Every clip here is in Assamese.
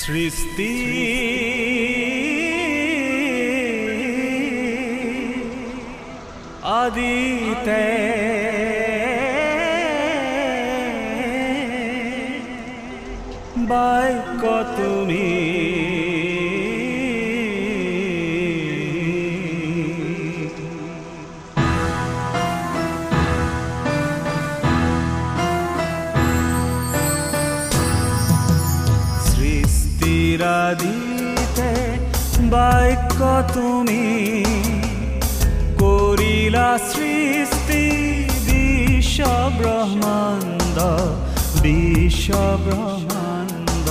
সৃষ্টি। আদিতে বাইক তুমি তুমি করিলা সৃষ্টি বিশ্ব ব্রহ্মাণ্ড বিশ্ব ব্রহ্মাণ্ড।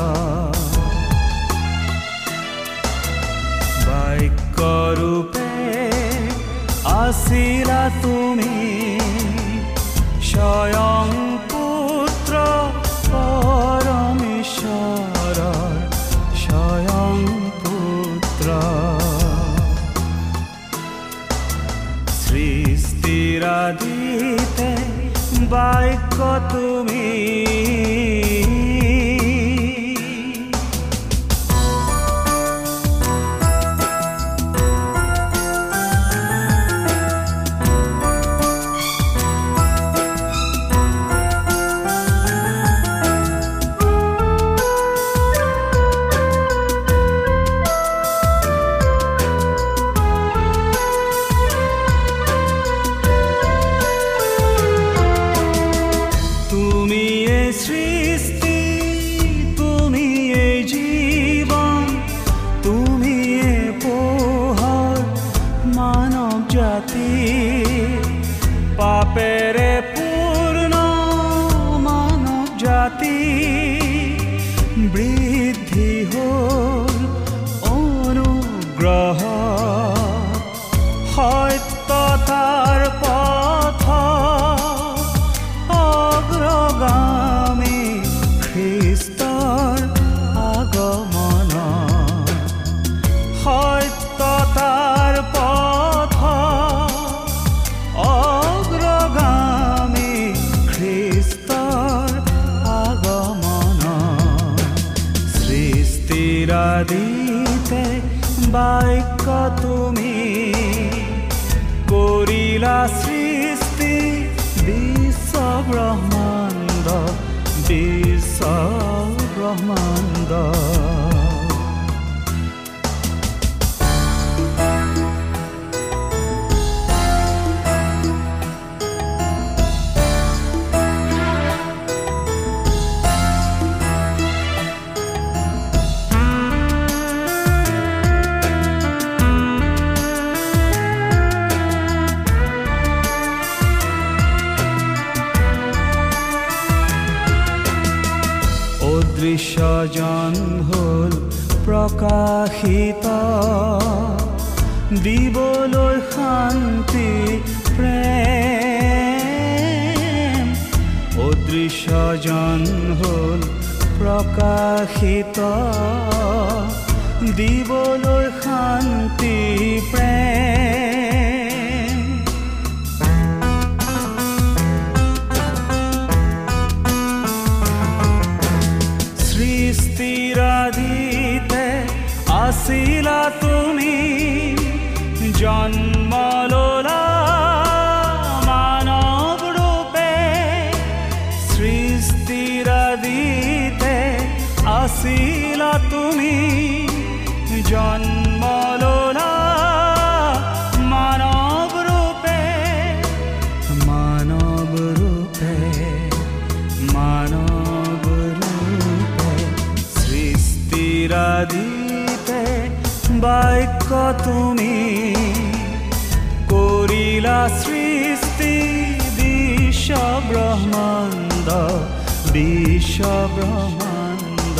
বাক্য রূপে আসিলা তুমি স্বয়ং তুমি তুমি পাপেৰে পূৰ্ণ মানৱ জাতি বৃদ্ধি হ'ল বিশ্ব ব্ৰহ্মাণ্ড বিশ্ব দিবলৈ শান্তি প্ৰেম অদৃশ্য অদৃশ্যজন হ'ল প্ৰকাশিত দিবলৈ শান্তি। তুমি করিলা সৃষ্টি বিশ্ব ব্রহ্মাণ্ড বিশ্ব ব্রহ্মাণ্ড।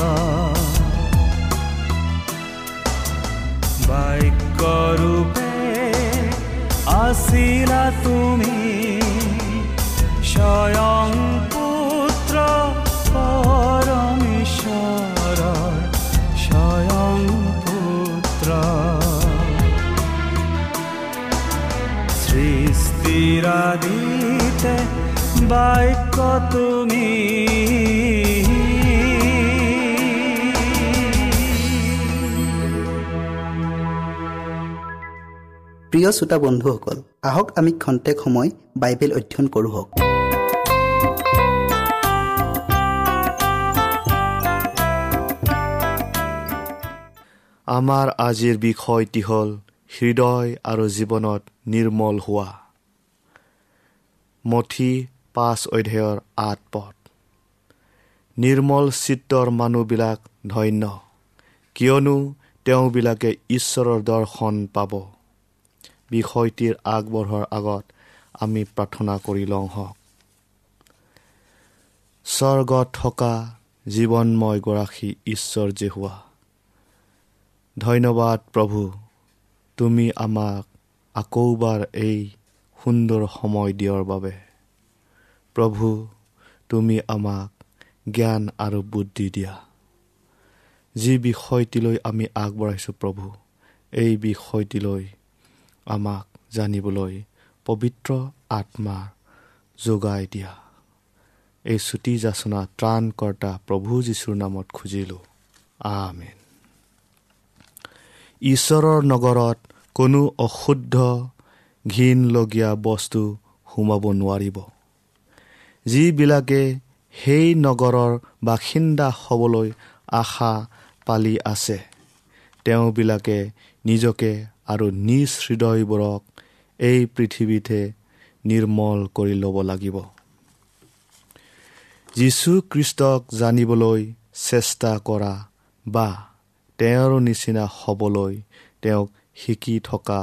বাক্য তুমি। প্ৰিয় শ্ৰোতা বন্ধুসকল আহক আমি খন্তেক সময় বাইবেল অধ্যয়ন কৰোঁ হওক। আমাৰ আজিৰ বিষয়টি হ'ল হৃদয় আৰু জীৱনত নিৰ্মল হোৱা। মঠি পাঁচ অধ্যায়ৰ আঠ পদ। নিৰ্মল চিত্ৰৰ মানুহবিলাক ধন্য কিয়নো তেওঁবিলাকে ঈশ্বৰৰ দৰ্শন পাব। বিষয়টিৰ আগবঢ়াৰ আগত আমি প্ৰাৰ্থনা কৰি লওঁ হওক। স্বৰ্গত থকা জীৱনময় গৰাকী ঈশ্বৰ যে হোৱা। ধন্যবাদ প্ৰভু তুমি আমাক আকৌবাৰ এই সুন্দৰ সময় দিয়াৰ বাবে প্ৰভু তুমি আমাক জ্ঞান আৰু বুদ্ধি দিয়া। যি বিষয়টিলৈ আমি আগবঢ়াইছোঁ প্ৰভু এই বিষয়টিলৈ আমাক জানিবলৈ পবিত্ৰ আত্মা যোগাই দিয়া। এই চুটি যাচনা ত্ৰাণকৰ্তা প্ৰভু যীশুৰ নামত খুজিলোঁ। আমেন। ঈশ্বৰৰ নগৰত কোনো অশুদ্ধ ঘীনলগীয়া বস্তু সোমাব নোৱাৰিব। যিবিলাকে সেই নগৰৰ বাসিন্দা হ'বলৈ আশা পালি আছে তেওঁবিলাকে নিজকে আৰু নিজ হৃদয়বোৰক এই পৃথিৱীতে নিৰ্মল কৰি ল'ব লাগিব। যীশুখ্ৰীষ্টক জানিবলৈ চেষ্টা কৰা বা তেওঁৰ নিচিনা হ'বলৈ তেওঁক শিকি থকা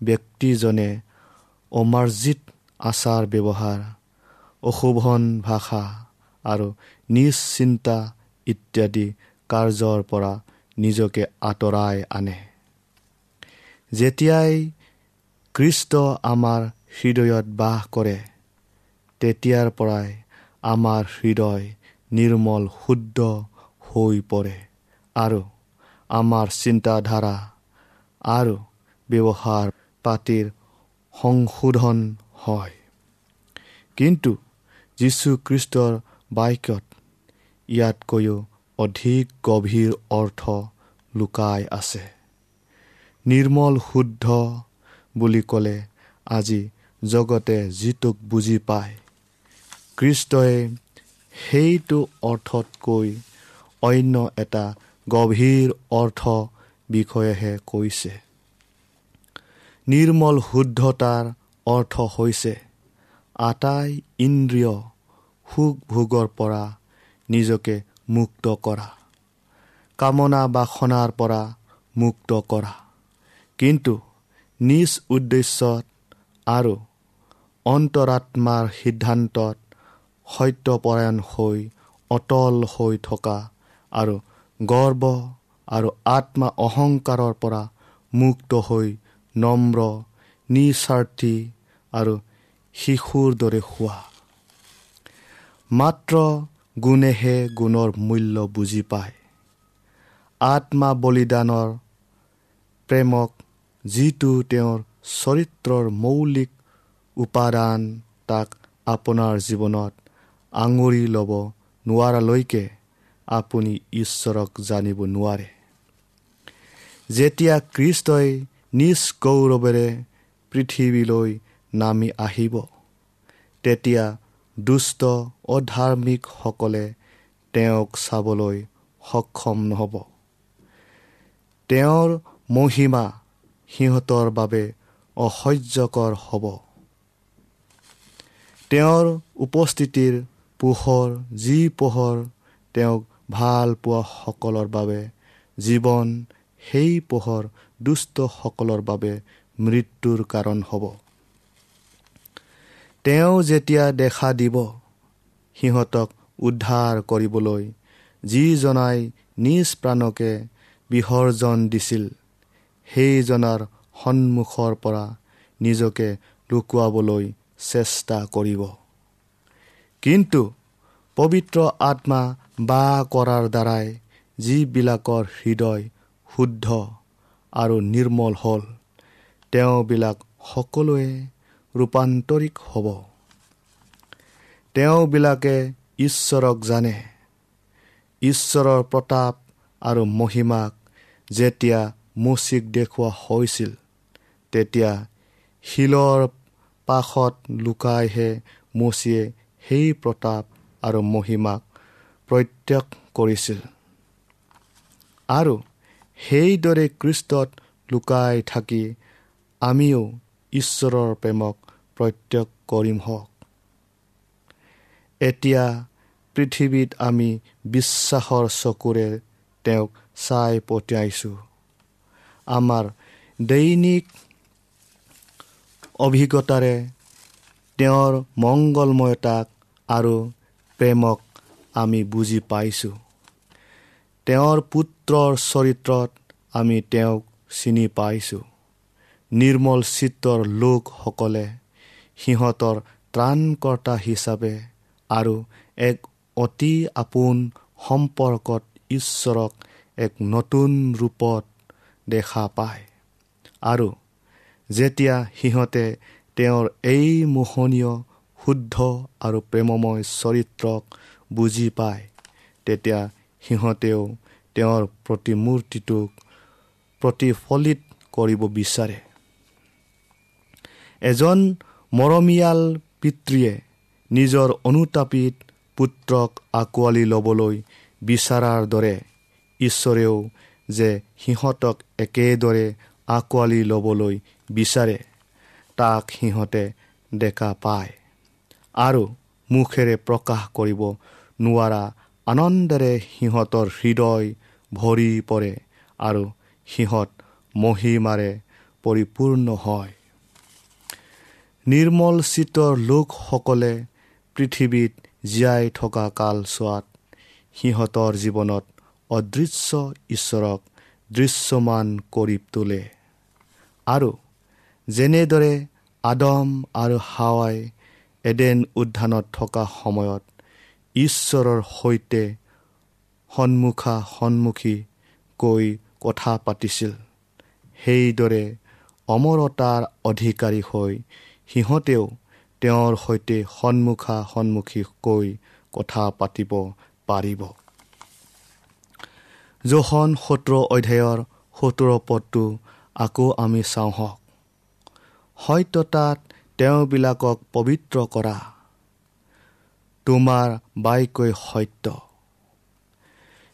ব্যক্তিজনে অমাৰ্জিত আচাৰ ব্যৱহাৰ অশোভন ভাষা আৰু নিজ চিন্তা ইত্যাদি কাৰ্যৰ পৰা নিজকে আঁতৰাই আনে। যেতিয়াই কৃষ্ট আমাৰ হৃদয়ত বাস কৰে তেতিয়াৰ পৰাই আমাৰ হৃদয় নিৰ্মল শুদ্ধ হৈ পৰে আৰু আমাৰ চিন্তাধাৰা আৰু ব্যৱহাৰ পাতিৰ সংশোধন হয়। কিন্তু যীশুখ্ৰীষ্টৰ বাক্যত ইয়াতকৈও অধিক গভীৰ অৰ্থ লুকাই আছে। নিৰ্মল শুদ্ধ বুলি ক'লে আজি জগতে যিটোক বুজি পায় কৃষ্টই সেইটো অৰ্থতকৈ অন্য এটা গভীৰ অৰ্থ বিষয়েহে কৈছে। নিৰ্মল শুদ্ধতাৰ অৰ্থ হৈছে আটাই ইন্দ্ৰিয় সুখ ভোগৰ পৰা নিজকে মুক্ত কৰা। কামনা বাসনাৰ পৰা মুক্ত কৰা। কিন্তু নিজ উদ্দেশ্যত আৰু অন্তৰাত্মাৰ সিদ্ধান্তত সত্যপৰায়ণ হৈ অটল হৈ থকা আৰু গৰ্ব আৰু আত্মা অহংকাৰৰ পৰা মুক্ত হৈ নম্ৰ নিস্বাৰ্থী আৰু শিশুৰ দৰে হোৱা। মাত্ৰ গুণেহে গুণৰ মূল্য বুজি পায়। আত্মা বলিদানৰ প্ৰেমক যিটো তেওঁৰ চৰিত্ৰৰ মৌলিক উপাদান তাক আপোনাৰ জীৱনত আঙুৰি ল'ব নোৱাৰালৈকে আপুনি ঈশ্বৰক জানিব নোৱাৰে। যেতিয়া কৃষ্টই নিজ গৌৰৱেৰে পৃথিৱীলৈ নামি আহিব তেতিয়া দুষ্ট অধাৰ্মিকসকলে তেওঁক চাবলৈ সক্ষম নহ'ব। তেওঁৰ মহিমা সিহঁতৰ বাবে অসহ্যকৰ হ'ব। তেওঁৰ উপস্থিতিৰ পোহৰ যি পোহৰ তেওঁক ভাল পোৱাসকলৰ বাবে জীৱন সেই পোহৰ দুষ্টসকলৰ বাবে মৃত্যুৰ কাৰণ হ'ব। তেওঁ যেতিয়া দেখা দিব সিহঁতক উদ্ধাৰ কৰিবলৈ যিজনাই নিজ প্ৰাণকে বিসৰ্জন দিছিল সেইজনাৰ সন্মুখৰ পৰা নিজকে লুকুৱাবলৈ চেষ্টা কৰিব। কিন্তু পবিত্ৰ আত্মা বা কৰাৰ দ্বাৰাই যিবিলাকৰ হৃদয় শুদ্ধ আৰু নিৰ্মল হ'ল তেওঁবিলাক সকলোৱে ৰূপান্তৰিক হ'ব। তেওঁবিলাকে ঈশ্বৰক জানে। ঈশ্বৰৰ প্ৰতাপ আৰু মহিমাক যেতিয়া মুচিক দেখুওৱা হৈছিল তেতিয়া শিলৰ পাশত লুকাইহে মুচিয়ে সেই প্ৰতাপ আৰু মহিমাক প্ৰত্যক্ষ কৰিছিল। আৰু সেইদৰে কৃষ্টত লুকাই থাকি আমিও ঈশ্বৰৰ প্ৰেমক প্ৰত্যক্ষ কৰিম হওক। এতিয়া পৃথিৱীত আমি বিশ্বাসৰ চকুৰে তেওঁক চাই পঠিয়াইছোঁ। আমাৰ দৈনিক অভিজ্ঞতাৰে তেওঁৰ মংগলময়তাক আৰু প্ৰেমক আমি বুজি পাইছোঁ। তেওঁৰ পুত্ৰৰ চৰিত্ৰত আমি তেওঁক চিনি পাইছোঁ। নিৰ্মল চিত্ৰৰ লোকসকলে সিহঁতৰ ত্ৰাণকৰ্তা হিচাপে আৰু এক অতি আপোন সম্পৰ্কত ঈশ্বৰক এক নতুন ৰূপত দেখা পায়। আৰু যেতিয়া সিহঁতে তেওঁৰ এই মোহনীয় শুদ্ধ আৰু প্ৰেমময় চৰিত্ৰক বুজি পায় তেতিয়া সিহঁতেও তেওঁৰ প্ৰতিমূৰ্তিটোক প্ৰতিফলিত কৰিব বিচাৰে। এজন মৰমীয়াল পিতৃয়ে নিজৰ অনুতাপিত পুত্ৰক আঁকোৱালি ল'বলৈ বিচৰাৰ দৰে ঈশ্বৰেও যে সিহঁতক একেদৰে আঁকোৱালি ল'বলৈ বিচাৰে তাক সিহঁতে দেখা পায় আৰু মুখেৰে প্ৰকাশ কৰিব নোৱাৰা আনন্দেৰে সিহঁতৰ হৃদয় ভৰি পৰে আৰু সিহঁত মহিমাৰে পৰিপূৰ্ণ হয়। নিৰ্মল চিত্ৰৰ লোকসকলে পৃথিৱীত জীয়াই থকা কালচোৱাত সিহঁতৰ জীৱনত অদৃশ্য ঈশ্বৰক দৃশ্যমান কৰি তোলে। আৰু যেনেদৰে আদম আৰু হাৱাই এডেন উদ্যানত থকা সময়ত ঈশ্বৰৰ সৈতে সন্মুখা সন্মুখী কৈ কথা পাতিছিল সেইদৰে অমৰতাৰ অধিকাৰী হৈ সিহঁতেও তেওঁৰ সৈতে সন্মুখা সন্মুখীকৈ কথা পাতিব পাৰিব। জোখন সোতৰ অধ্যায়ৰ সোতৰ পদটো আকৌ আমি চাওঁ হওক সত্যতাত তেওঁবিলাকক পবিত্ৰ কৰা তোমাৰ বাইকৈ সত্য।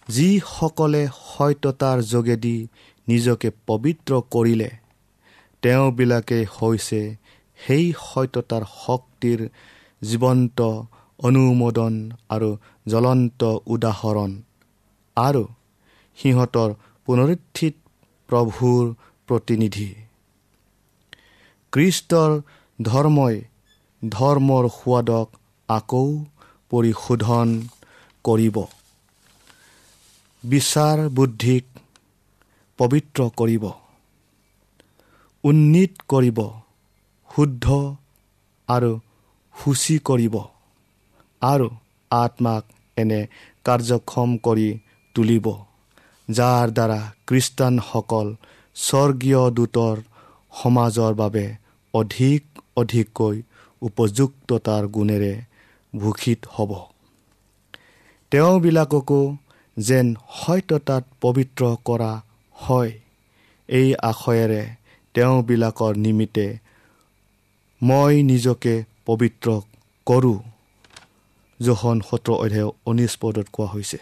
যিসকলে সত্যতাৰ যোগেদি নিজকে পবিত্ৰ কৰিলে তেওঁবিলাকে হৈছে সেই সত্যতাৰ শক্তিৰ জীৱন্ত অনুমোদন আৰু জ্বলন্ত উদাহৰণ। আৰু সিহঁতৰ পুনৰুত্থিত প্ৰভুৰ প্ৰতিনিধি। কৃষ্টৰ ধৰ্মই ধৰ্মৰ সোৱাদক আকৌ পৰিশোধন কৰিব। বিচাৰ বুদ্ধিক পবিত্ৰ কৰিব। উন্নীত কৰিব। শুদ্ধ আৰু সূচী কৰিব আৰু আত্মাক এনে কাৰ্যক্ষম কৰি তুলিব যাৰ দ্বাৰা খ্ৰীষ্টানসকল স্বৰ্গীয় দূতৰ সমাজৰ বাবে অধিক অধিককৈ উপযুক্ততাৰ গুণেৰে ভূষিত হ'ব। তেওঁবিলাককো যেন সত্যতাত পবিত্ৰ কৰা হয় এই আশয়েৰে তেওঁবিলাকৰ নিমিত্তে মই নিজকে পবিত্ৰ কৰোঁ জোহন সোতৰ অধ্যায় ঊনৈছ পদত কোৱা হৈছে।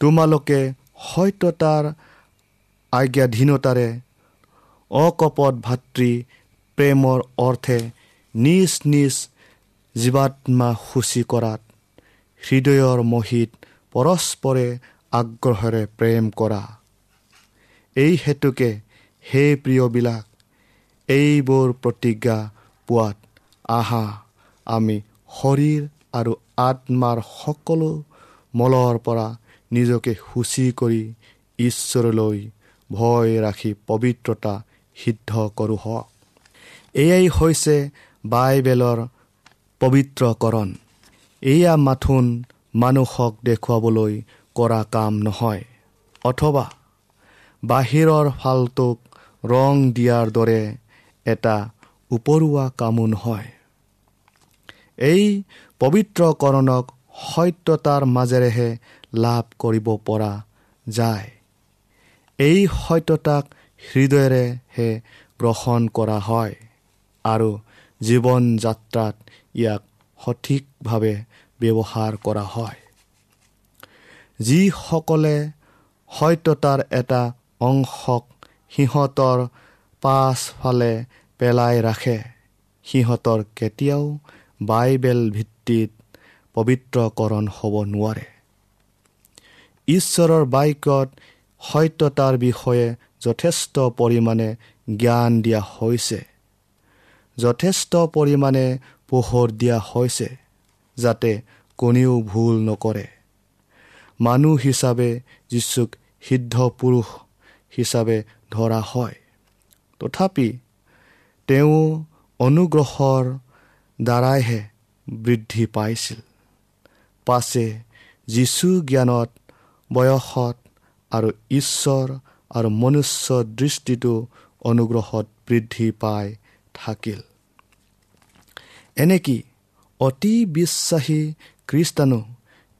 তোমালোকে সত্যতাৰ আজ্ঞাধীনতাৰে অকপট ভাতৃ প্ৰেমৰ অৰ্থে নিজ নিজ জীৱাত্মা সূচী কৰাত হৃদয়ৰ মহিত পৰস্পৰে আগ্ৰহেৰে প্ৰেম কৰা। এই হেতুকে সেই প্ৰিয়বিলাক এইবোৰ প্ৰতিজ্ঞা পোৱাত আহা। আমি শৰীৰ আৰু আত্মাৰ সকলো মলৰ পৰা নিজকে সূচী কৰি ঈশ্বৰলৈ ভয় ৰাখি পবিত্ৰতা সিদ্ধ কৰোঁ হওক। এয়াই হৈছে বাইবেলৰ পবিত্ৰকৰণ। এয়া মাথোন মানুহক দেখুৱাবলৈ কৰা কাম নহয়। অথবা বাহিৰৰ ফালটোক ৰং দিয়াৰ দৰে এটা উপৰুৱা কামো নহয় এই পবিত্ৰকৰণক সত্যতাৰ মাজেৰেহে লাভ কৰিব পৰা যায়। এই সত্যতাক হৃদয়েৰেহে গ্ৰহণ কৰা হয় আৰু জীৱন যাত্ৰাত ইয়াক সঠিকভাৱে ব্যৱহাৰ কৰা হয়। যিসকলে সত্যতাৰ এটা অংশক সিহঁতৰ পাছফালে পেলাই ৰাখে। সিহঁতৰ কেতিয়াও বাইবেল ভিত্তিত পবিত্ৰকৰণ হ'ব নোৱাৰে। ঈশ্বৰৰ বাক্যত সত্যতাৰ বিষয়ে যথেষ্ট পৰিমাণে জ্ঞান দিয়া হৈছে। যথেষ্ট পৰিমাণে পোহৰ দিয়া হৈছে যাতে কোনেও ভুল নকৰে। মানুহ হিচাপে যীচুক সিদ্ধ পুৰুষ হিচাপে ধৰা হয়। তথাপি তেওঁ অনুগ্ৰহৰ দ্বাৰাইহে বৃদ্ধি পাইছিল। পাছে যীশু জ্ঞানত বয়সত আৰু ঈশ্বৰ আৰু মনুষ্য দৃষ্টিটো অনুগ্ৰহত বৃদ্ধি পাই থাকিল। এনেকি অতি বিশ্বাসী খ্ৰীষ্টানো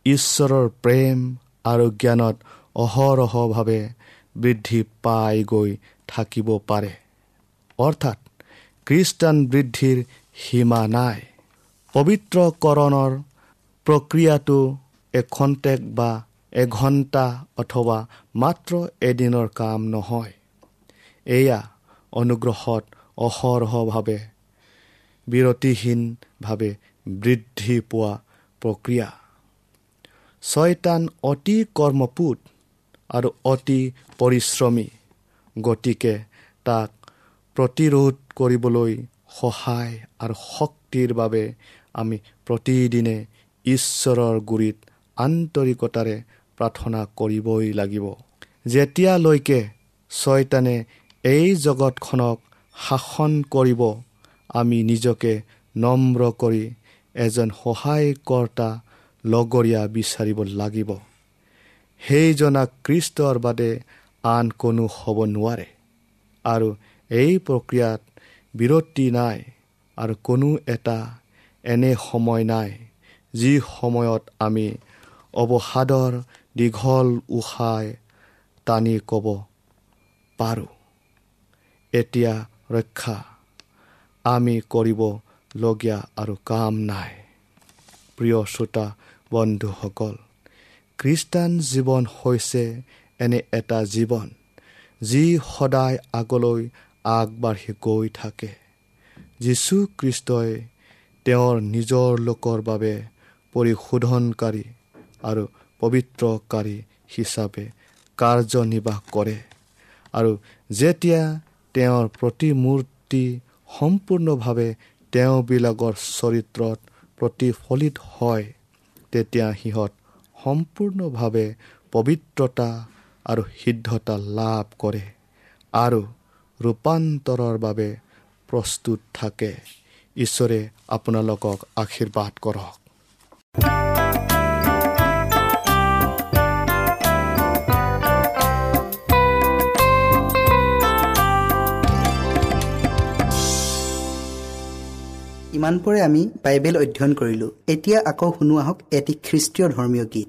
ঈশ্বৰৰ প্ৰেম আৰু জ্ঞানত অহৰহভাৱে বৃদ্ধি পাই গৈ থাকিব পাৰে? অৰ্থাৎ খ্ৰীষ্টান বৃদ্ধিৰ সীমা নাই। পবিত্ৰকৰণৰ প্ৰক্ৰিয়াটো এখন্তেক বা এঘণ্টা অথবা মাত্ৰ এদিনৰ কাম নহয়। এয়া অনুগ্ৰহত অহৰহভাৱে বিৰতিহীনভাৱে বৃদ্ধি পোৱা প্ৰক্ৰিয়া। ছয়তান অতি কৰ্মপুত আৰু অতি পৰিশ্ৰমী গতিকে তাক প্ৰতিৰোধ কৰিবলৈ সহায় আৰু শক্তিৰ বাবে আমি প্ৰতিদিনে ঈশ্বৰৰ গুৰিত আন্তৰিকতাৰে প্ৰাৰ্থনা কৰিবই লাগিব। যেতিয়ালৈকে ছয়তানে এই জগতখনক শাসন কৰিব আমি নিজকে নম্ৰ কৰি এজন সহায়কৰ্তা লগৰীয়া বিচাৰিব লাগিব। সেইজনা কৃষ্টৰ বাদে আন কোনো হ'ব নোৱাৰে। আৰু এই প্ৰক্ৰিয়াত বিৰতি নাই আৰু কোনো এটা এনে সময় নাই যি সময়ত আমি অৱসাদৰ দীঘল উশাই টানি ক'ব পাৰোঁ। এতিয়া ৰক্ষা আমি কৰিবলগীয়া আৰু কাম নাই। প্ৰিয় শ্ৰোতা বন্ধুসকল খ্ৰীষ্টান জীৱন হৈছে এনে এটা জীৱন যি সদায় আগলৈ আগবাঢ়ি গৈ থাকে। যীশুখ্ৰীষ্টই তেওঁৰ নিজৰ লোকৰ বাবে পৰিশোধনকাৰী আৰু পবিত্ৰকাৰী হিচাপে কাৰ্যনিৰ্বাহ কৰে আৰু যেতিয়া তেওঁৰ প্ৰতিমূৰ্তি সম্পূৰ্ণভাৱে তেওঁবিলাকৰ চৰিত্ৰত প্ৰতিফলিত হয় তেতিয়া সিহঁত সম্পূৰ্ণভাৱে পবিত্ৰতা আৰু সিদ্ধতা লাভ কৰে আৰু ৰূপান্তৰৰ বাবে প্ৰস্তুত থাকে। ঈশ্বৰে আপোনালোকক আশীৰ্বাদ কৰক। ইমানপৰে আমি বাইবেল অধ্যয়ন কৰিলোঁ। এতিয়া আকৌ শুনো আহক এটি খ্ৰীষ্টীয় ধৰ্মীয় গীত।